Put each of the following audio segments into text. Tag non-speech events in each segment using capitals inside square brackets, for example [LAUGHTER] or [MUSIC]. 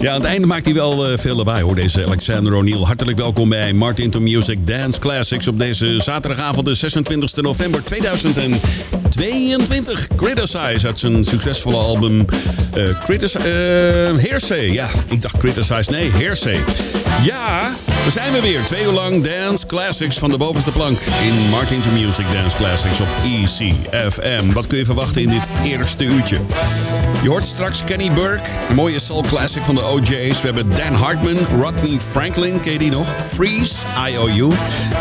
Ja, aan het einde maakt hij wel uh, veel lawaai hoor, deze Alexander O'Neill. Hartelijk welkom bij Martin to Music Dance Classics op deze zaterdagavond, de 26 november 2022. Criticize uit zijn succesvolle album uh, Critis uh. Ja, ik dacht Criticize, nee, Hearsay. Ja, daar zijn we weer. Twee uur lang Dance Classics van de bovenste plank in Martin to Music Dance Classics op ECFM. Wat kun je verwachten in dit eerste uurtje? Je hoort straks Kenny Burke, een mooie soul classic van de OJ's. We hebben Dan Hartman, Rodney Franklin, ken je die nog? Freeze, IOU,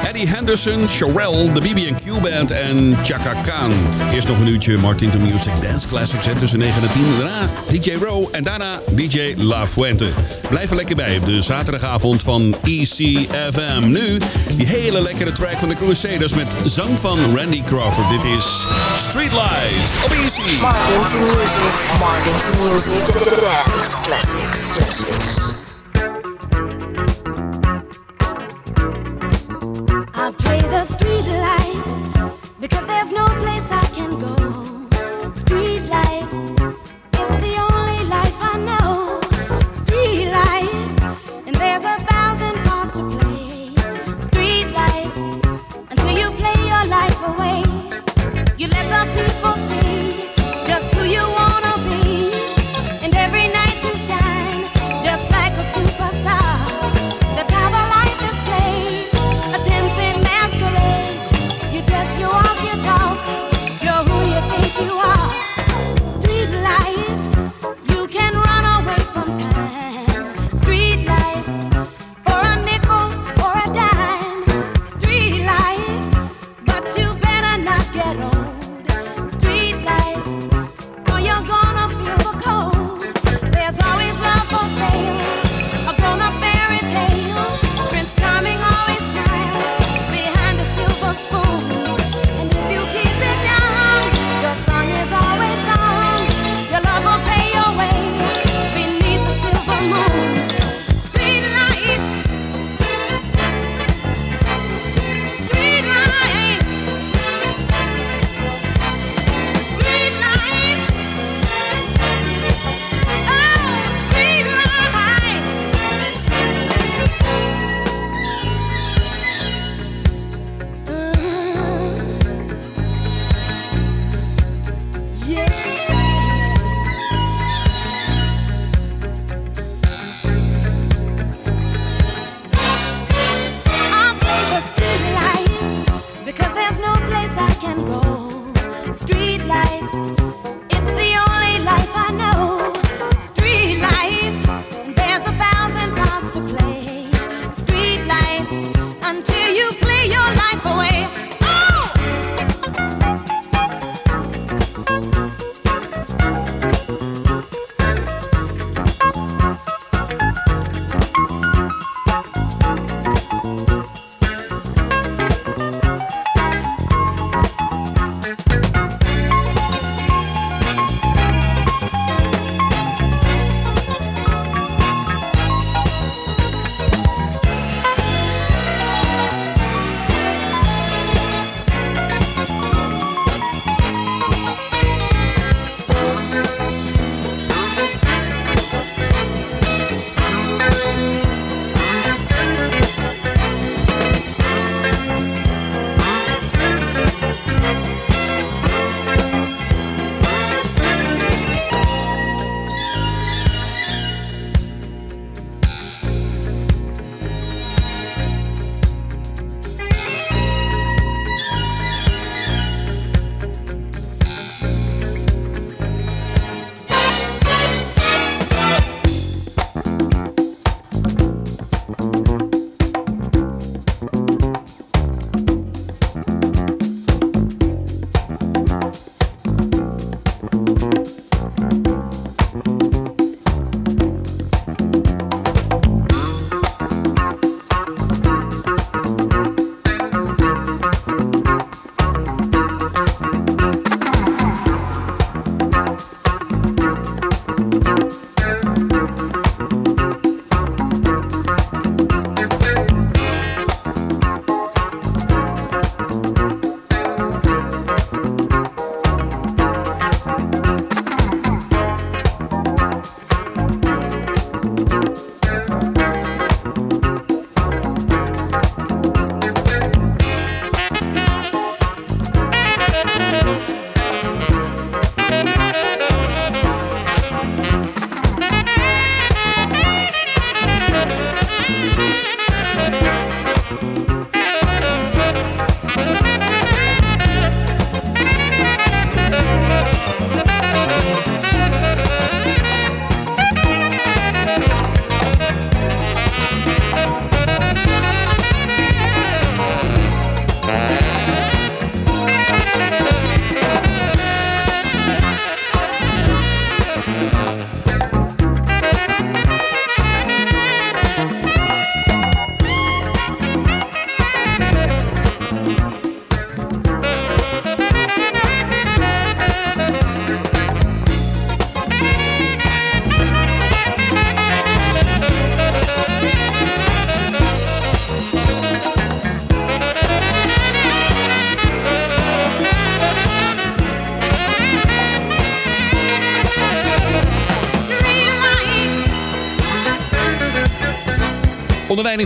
Eddie Henderson, Sherelle, de BB&Q Band en Chaka Khan. Eerst nog een uurtje Martin to Music Dance Classics hè, tussen 9 en 10. Daarna DJ Row en daarna DJ La Fuente. Blijf er lekker bij op de zaterdagavond van ECFM. Nu die hele lekkere track van de Crusaders met zang van Randy Crawford. Dit is Street Life op EC. Martin to Music, Martin to Music, Dance Classics. I play the street life because there's no place I can go.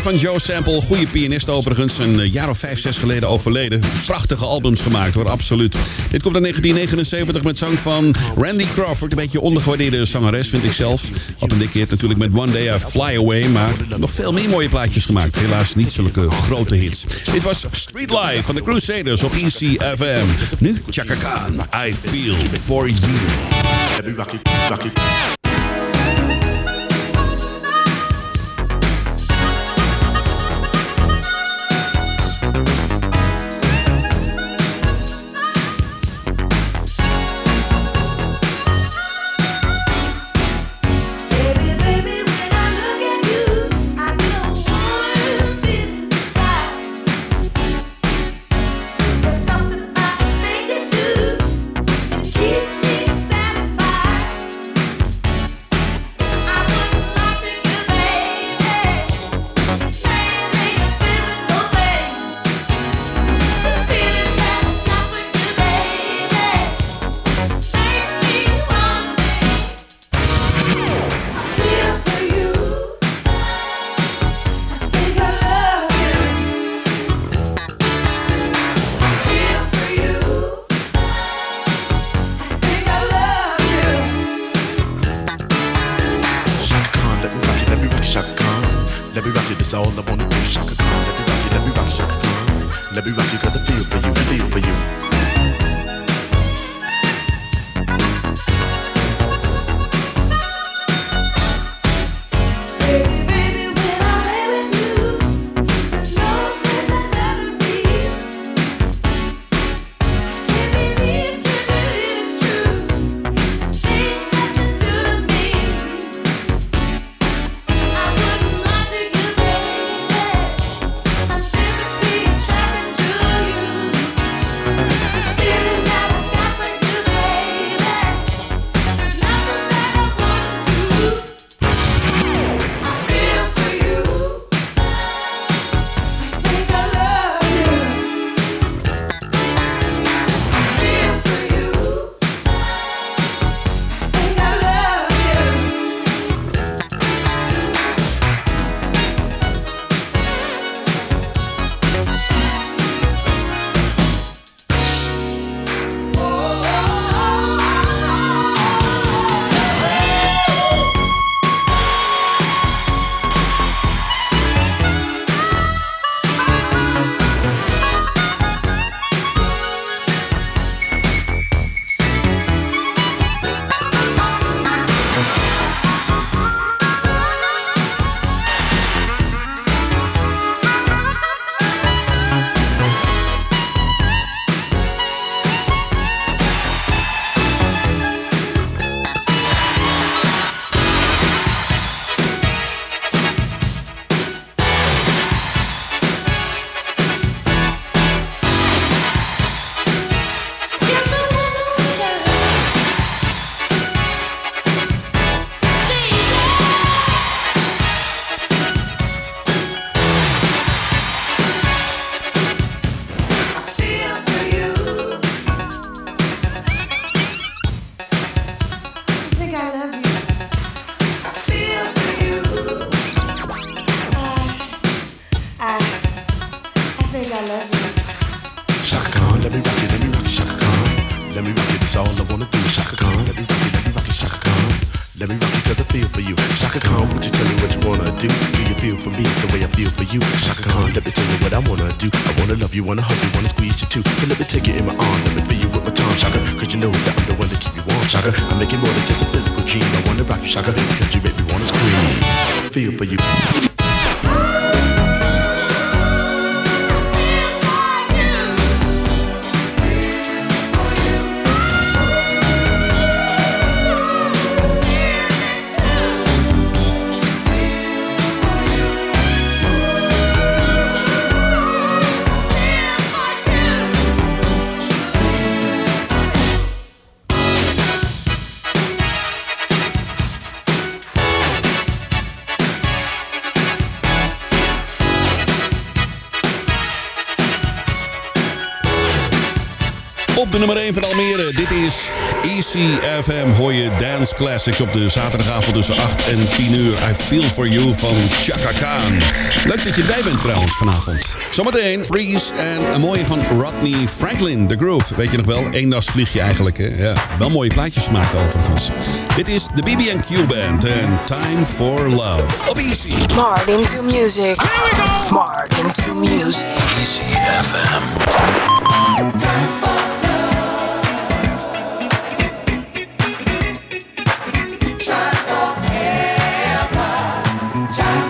Van Joe Sample, goede pianist overigens. Een eh, jaar of vijf, zes geleden overleden. Prachtige albums gemaakt hoor, absoluut. Dit komt in 1979 met zang van Randy Crawford. Een beetje ondergewaardeerde zangeres, vind ik zelf. Had een dikke hit natuurlijk met One Day I Fly Away. Maar nog veel meer mooie plaatjes gemaakt. Helaas niet zulke grote hits. Dit was Street Life van de Crusaders op ECFM. Nu Chaka Khan, I Feel For You. That's all I wanna do, Shaka Khan. Let me rock it, let me rock it, Shaka Khan. Let me rock it, cause I feel for you. Shaka Khan, won't you tell me what you wanna do? Do you feel for me the way I feel for you? Shaka Khan, let me tell you what I wanna do. I wanna love you, wanna hug you, wanna squeeze you too. So let me take you in my arm, let me feel you with my tongue, Shaka. Cause you know that I'm the one to keep you warm, Shaka. I make it more than just a physical dream. I wanna rock you, Shaka, cause you make me wanna scream. Feel for you. De nummer 1 van Almere. Dit is ECFM. Hoor je Dance Classics op de zaterdagavond tussen 8 en 10 uur. I Feel For You van Chaka Khan. Leuk dat je erbij bent trouwens vanavond. Zometeen Freeze en een mooie van Rodney Franklin, The Groove. Weet je nog wel? Eendagsvliegje eigenlijk. Hè? Ja, wel mooie plaatjes gemaakt overigens. Dit is de BB&Q Band en Time For Love. Op Easy. Martin to music. Martin to music. Easy FM. time.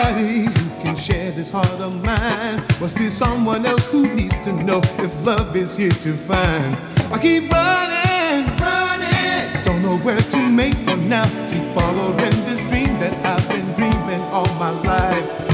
Need somebody who can share this heart of mine. Must be someone else who needs to know if love is here to find. I keep running, running, don't know where to make for now. Keep following this dream that I've been dreaming all my life.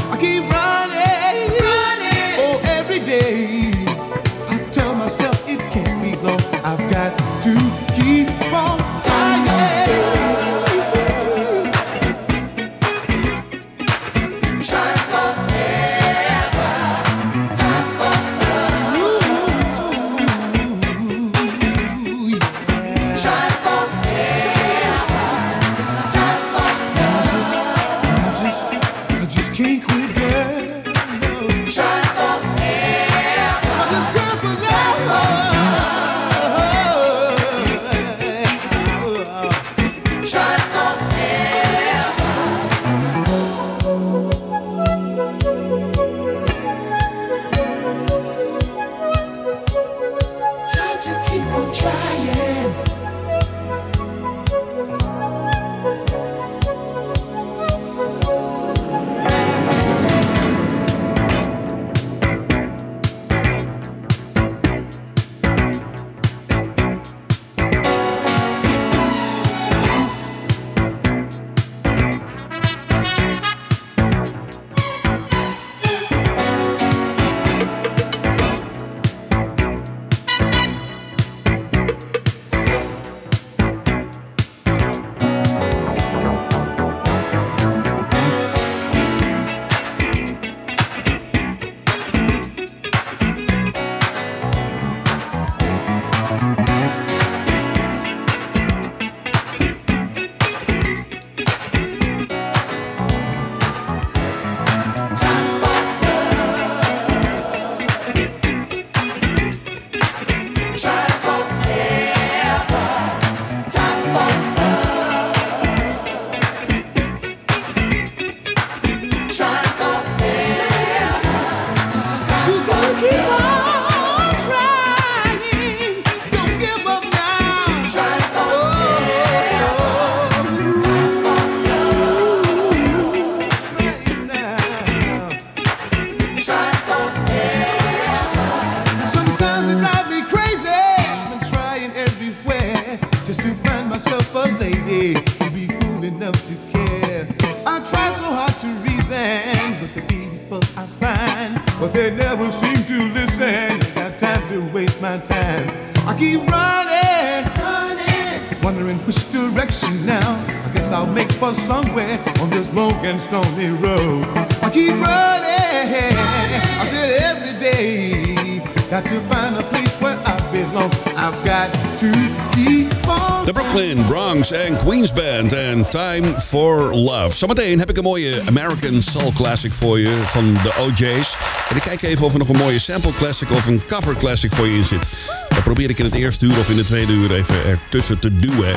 Love. Zometeen heb ik een mooie American Soul Classic voor je van de OJ's. En ik kijk even of er nog een mooie sample classic of een cover classic voor je in zit. Dat probeer ik in het eerste uur of in de tweede uur even ertussen te duwen.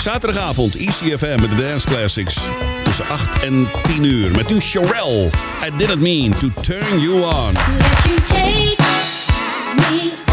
Zaterdagavond, ECFM met de Dance Classics. Tussen 8 en 10 uur. Met nu Sherelle. I didn't mean to turn you on. Let you take me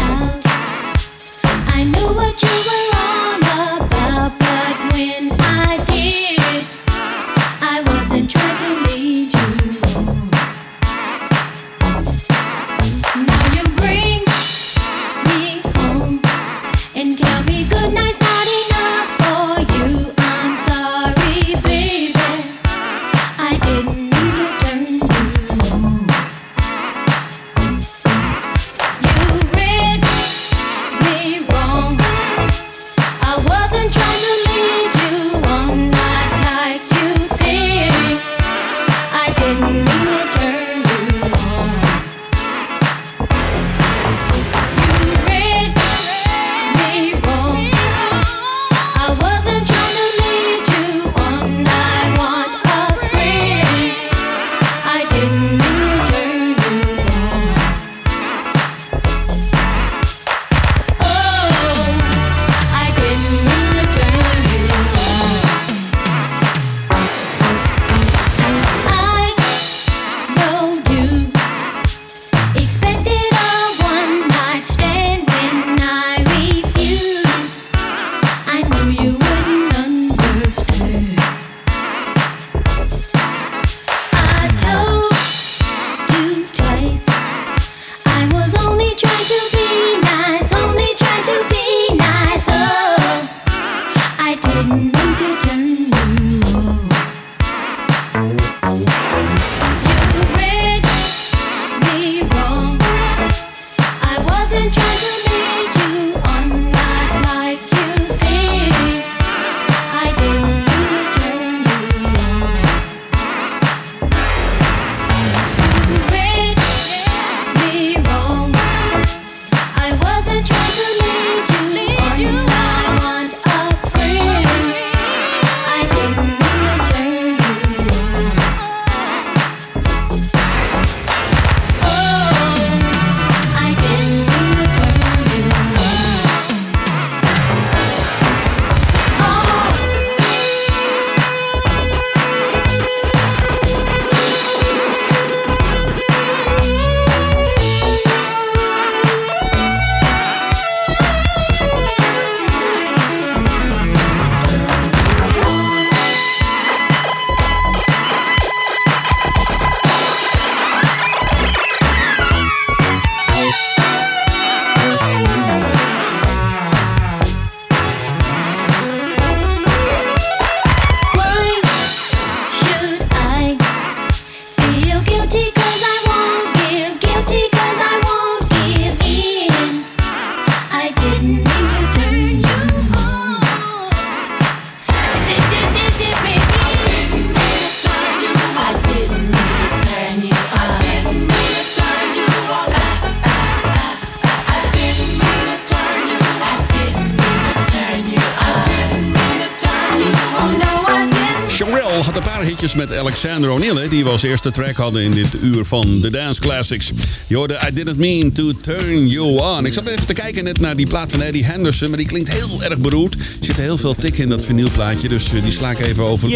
met Alexander O'Neill, die we als eerste track hadden in dit uur van de Dance Classics. Je hoorde I Didn't Mean to Turn You On. Ik zat even te kijken net naar die plaat van Eddie Henderson, maar die klinkt heel erg beroerd. Er zitten heel veel tikken in dat vinylplaatje, dus eh, die sla ik even over.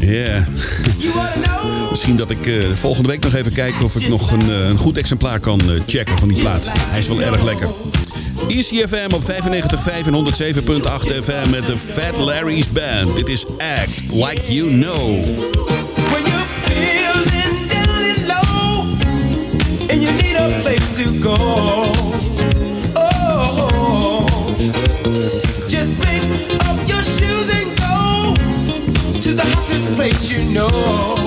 Ja. [LAUGHS] Misschien dat ik eh, volgende week nog even kijk of ik nog een, eh, een goed exemplaar kan checken van die plaat. Hij is wel erg lekker. ECFM op 95.5 en 107.8 FM met de Fat Larry's Band. Dit is Act Like You Know. When you're feeling down and low and you need a place to go. Oh, just pick up your shoes and go to the hottest place you know.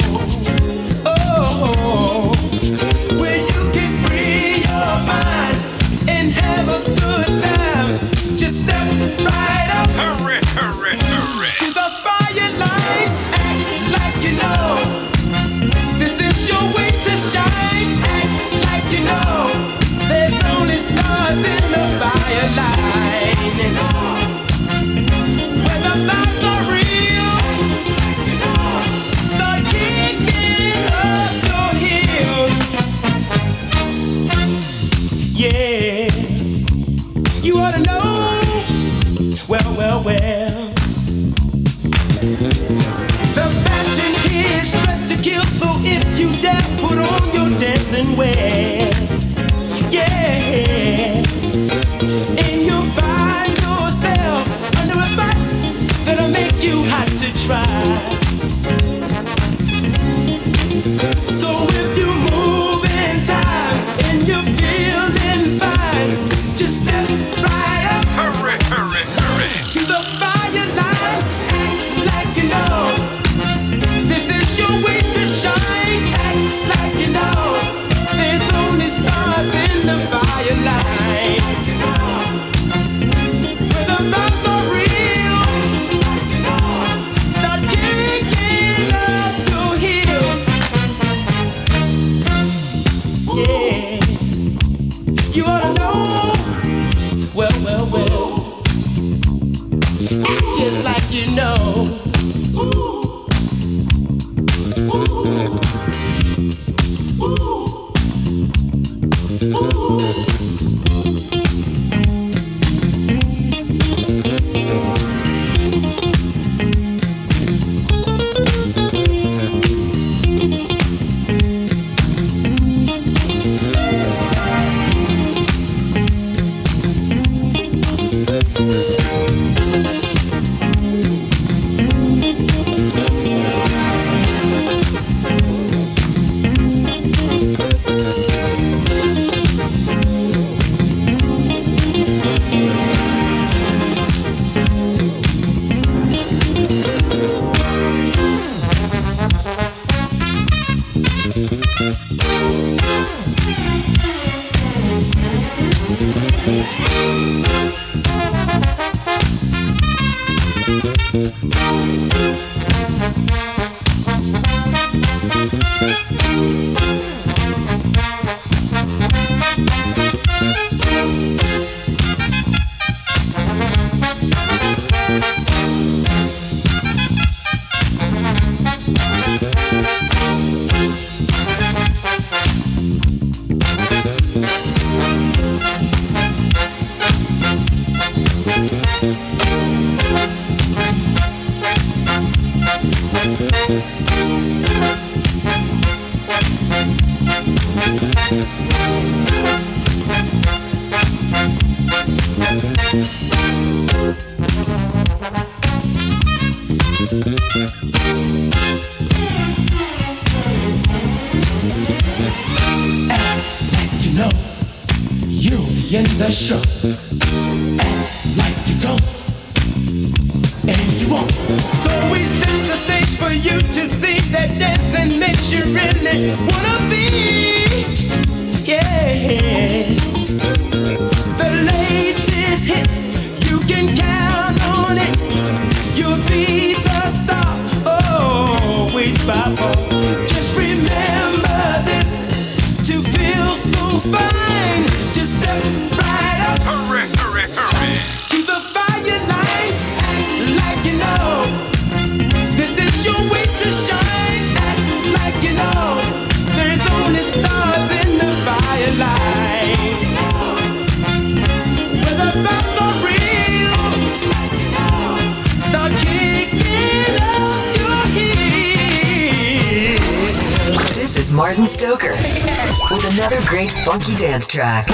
stars in the firelight. you dare put on your dancing wear. This is Martin Stoker with another great funky dance track.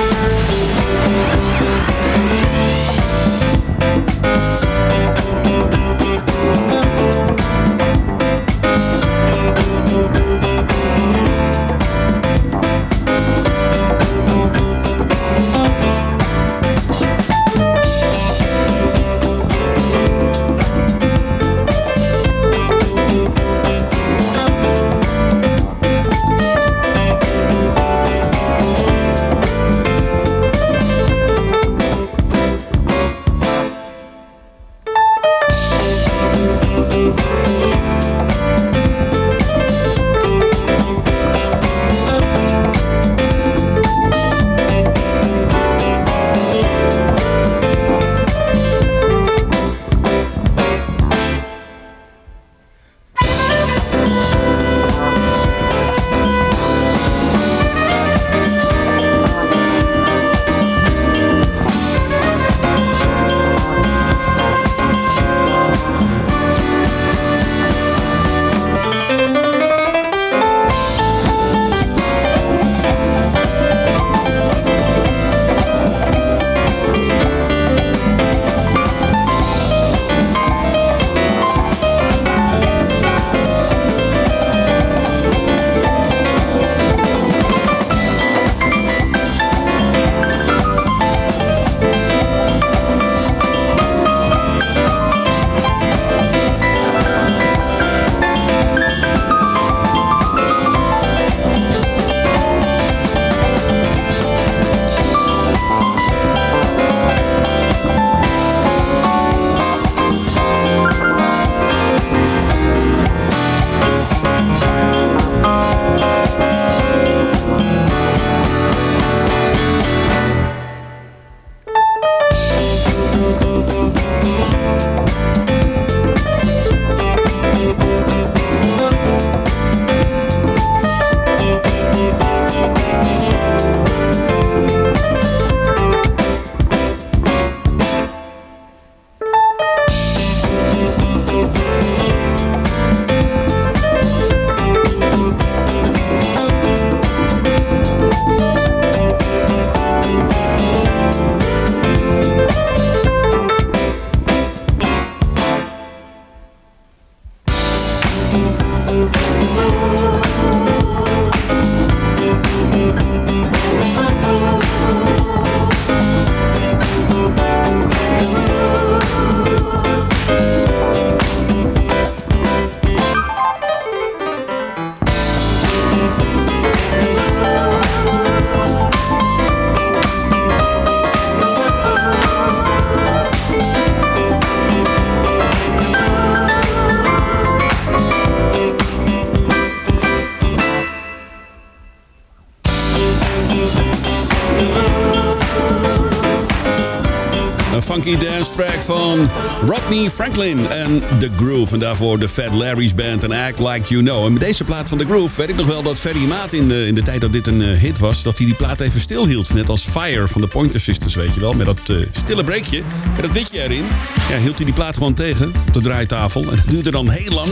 Track van Rodney Franklin en The Groove. En daarvoor de Fat Larry's Band en Act Like You Know. En met deze plaat van The Groove weet ik nog wel dat Ferry Maat in de, in de tijd dat dit een eh, hit was... dat hij die plaat even stilhield. Net als Fire van de Pointer Sisters, weet je wel. Met dat eh, stille breekje, met dat witje erin. Ja, hield hij die plaat gewoon tegen op de draaitafel. En dat duurde dan heel lang.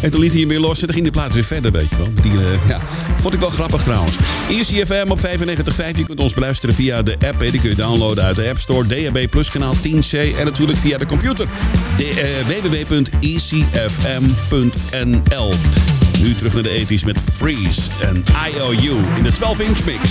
En toen liet hij hem weer los en dan ging de plaat weer verder, weet je wel. Die, eh, ja, vond ik wel grappig trouwens. Easy FM op 95.5. Je kunt ons beluisteren via de app. Die kun je downloaden uit de App Store. DAB Plus kanaal 10C. En natuurlijk via de computer. Eh, www.easyfm.nl Nu terug naar de 80s met Freeze en IOU in de 12-inch mix.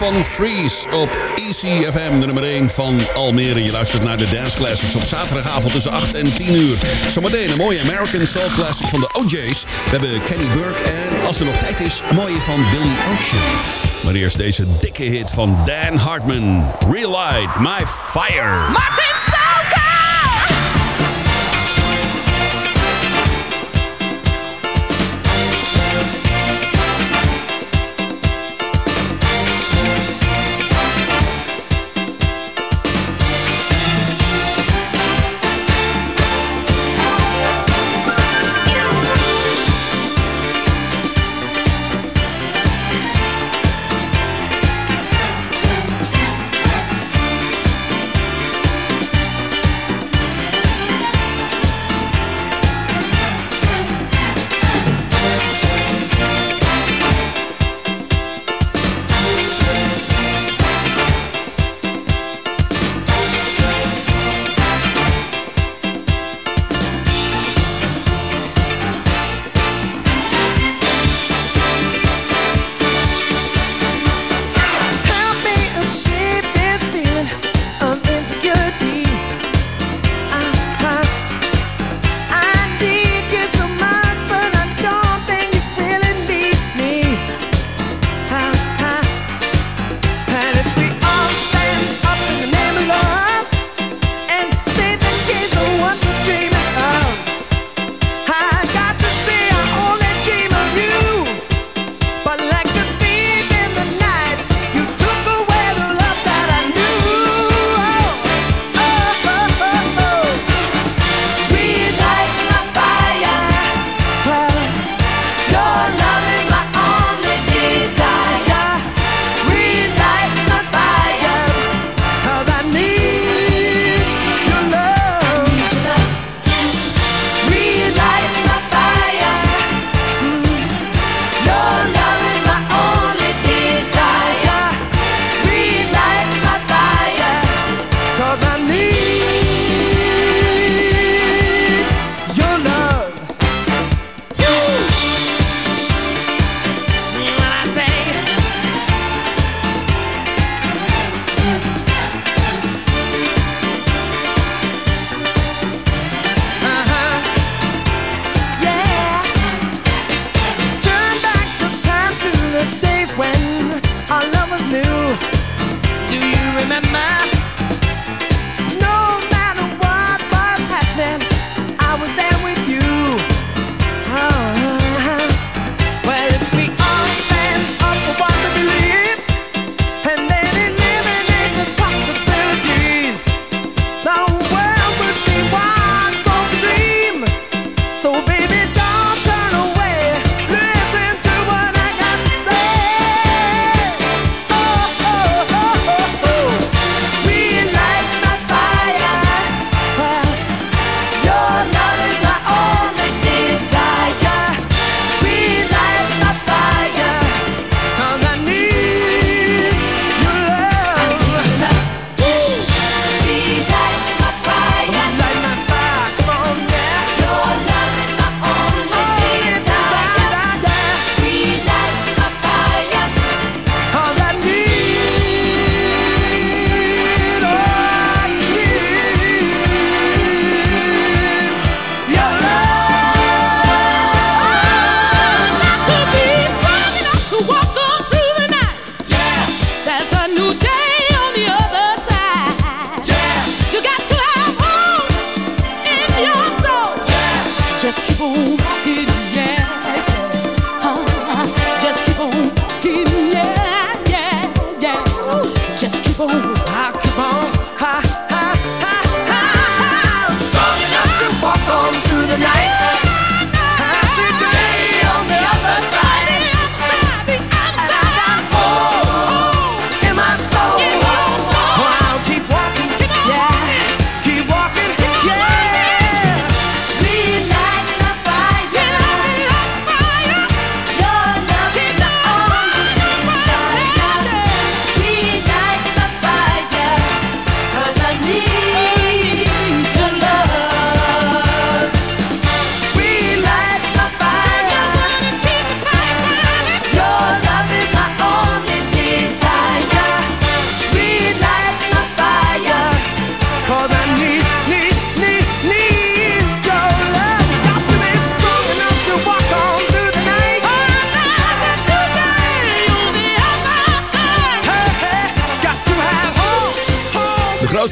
Van Freeze op Easy FM, de nummer 1 van Almere. Je luistert naar de Dance Classics op zaterdagavond tussen 8 en 10 uur. Zometeen een mooie American Soul Classic van de OJ's. We hebben Kenny Burke en als er nog tijd is, een mooie van Billy Ocean. Maar eerst deze dikke hit van Dan Hartman. Relight My Fire. Martin Stoker!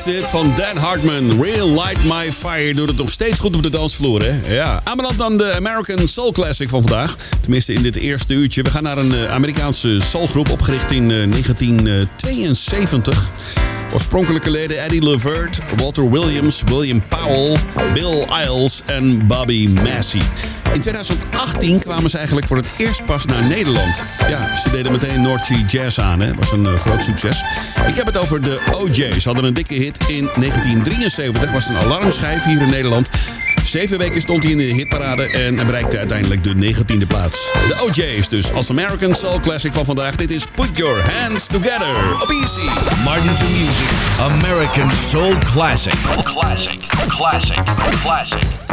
Dit van Dan Hartman. Real Light My Fire doet het nog steeds goed op de dansvloer, hè? Ja. Aanbeland dan de American Soul Classic van vandaag. Tenminste in dit eerste uurtje. We gaan naar een eh, Amerikaanse soulgroep opgericht in eh, 1972. Oorspronkelijke leden Eddie Levert, Walter Williams, William Powell, Bill Isles en Bobby Massey. In 2018 kwamen ze eigenlijk voor het eerst pas naar Nederland. Ja, ze deden meteen North Sea Jazz aan, hè. was een eh, groot succes. Ik heb het over de OJ's. Ze hadden een dikke hit in 1973. Was een alarmschijf hier in Nederland. Zeven weken stond hij in de hitparade en bereikte uiteindelijk de 19e plaats. De OJ's dus, als American Soul Classic van vandaag. Dit is Put Your Hands Together op Easy. Martin to Music, American Soul Classic. Classic, classic, classic.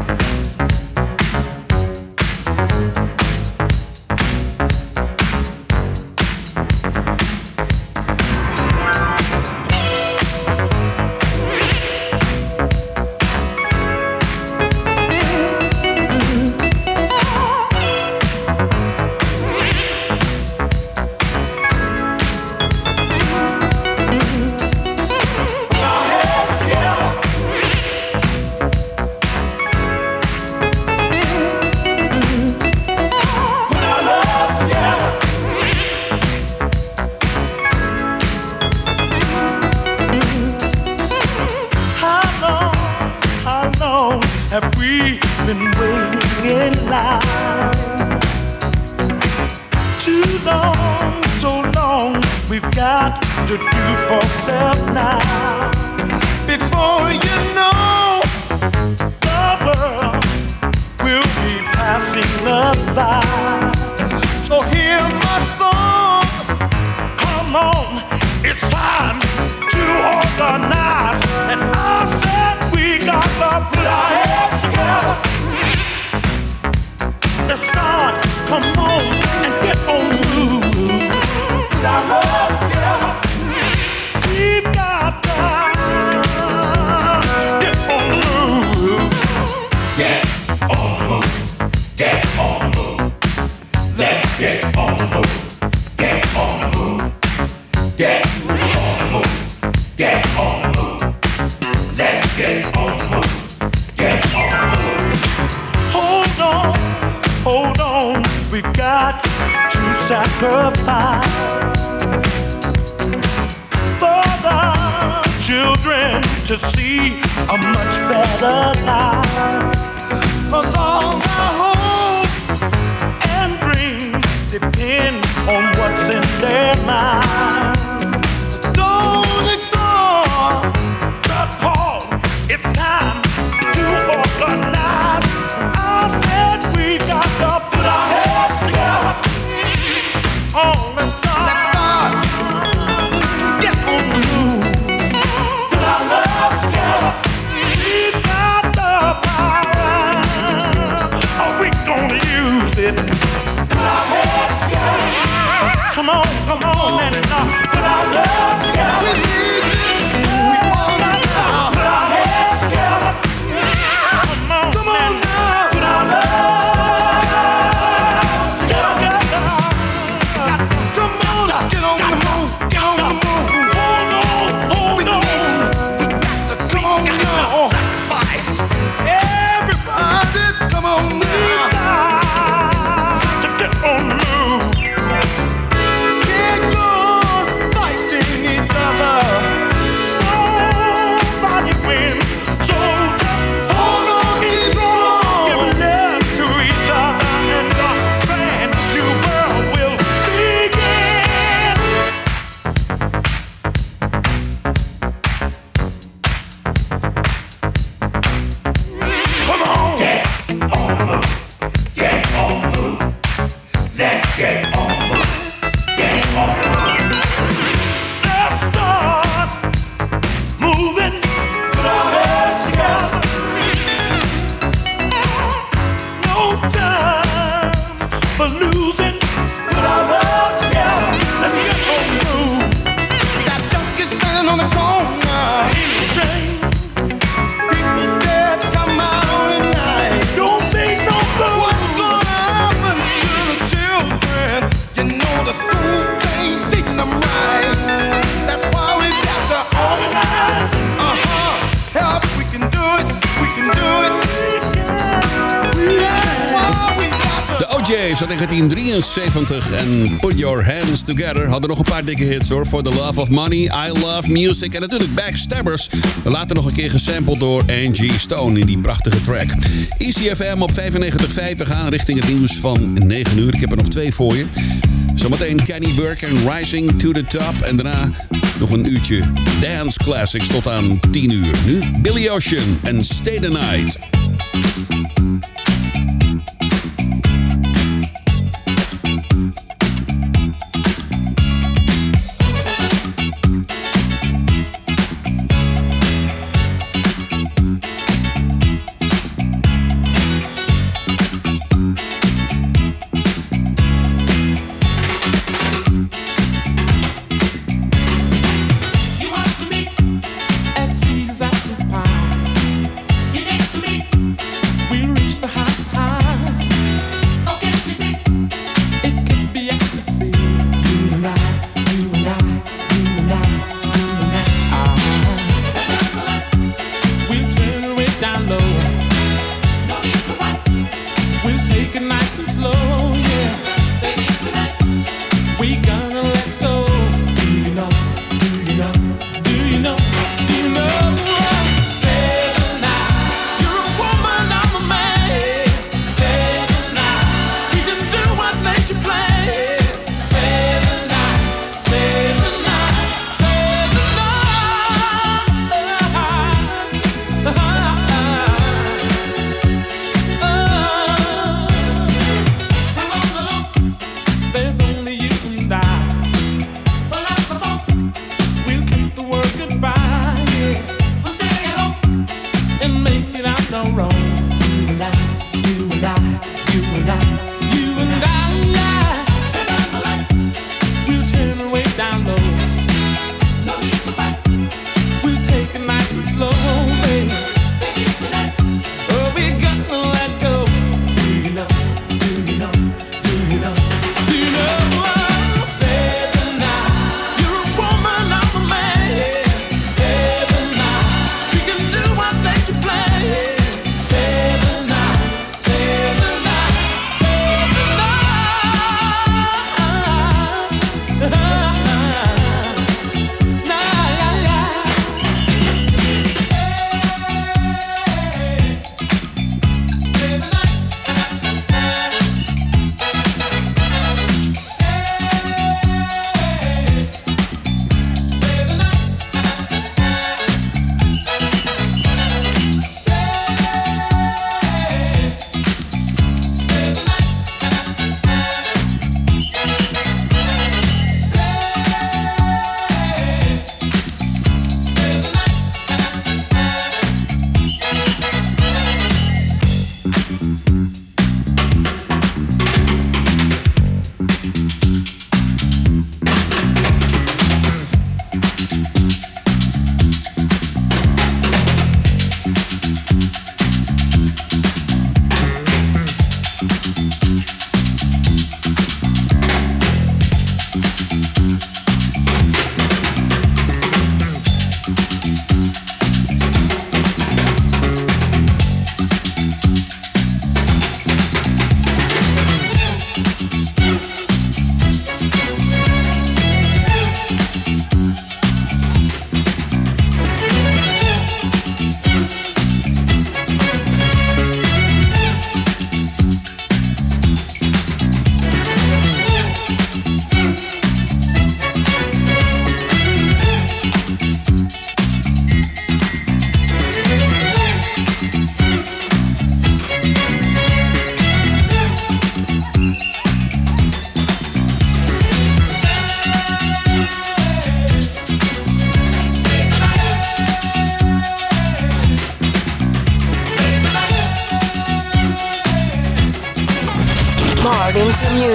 A much better life. 'Cause all our hopes and dreams depend on what's in their mind. Don't ignore the call. It's time to organize. I said we got to put our heads together. Oh, Come on, come on and uh, put our love. uit 1973. En Put Your Hands Together hadden nog een paar dikke hits hoor. For the Love of Money, I Love Music en natuurlijk Backstabbers. Later nog een keer gesampled door Angie Stone in die prachtige track. ECFM op 95.5. Gaan richting het nieuws van 9 uur. Ik heb er nog twee voor je. Zometeen Kenny Burke en Rising to the Top. En daarna nog een uurtje Dance Classics tot aan 10 uur. Nu Billy Ocean en Stay the Night.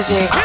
music.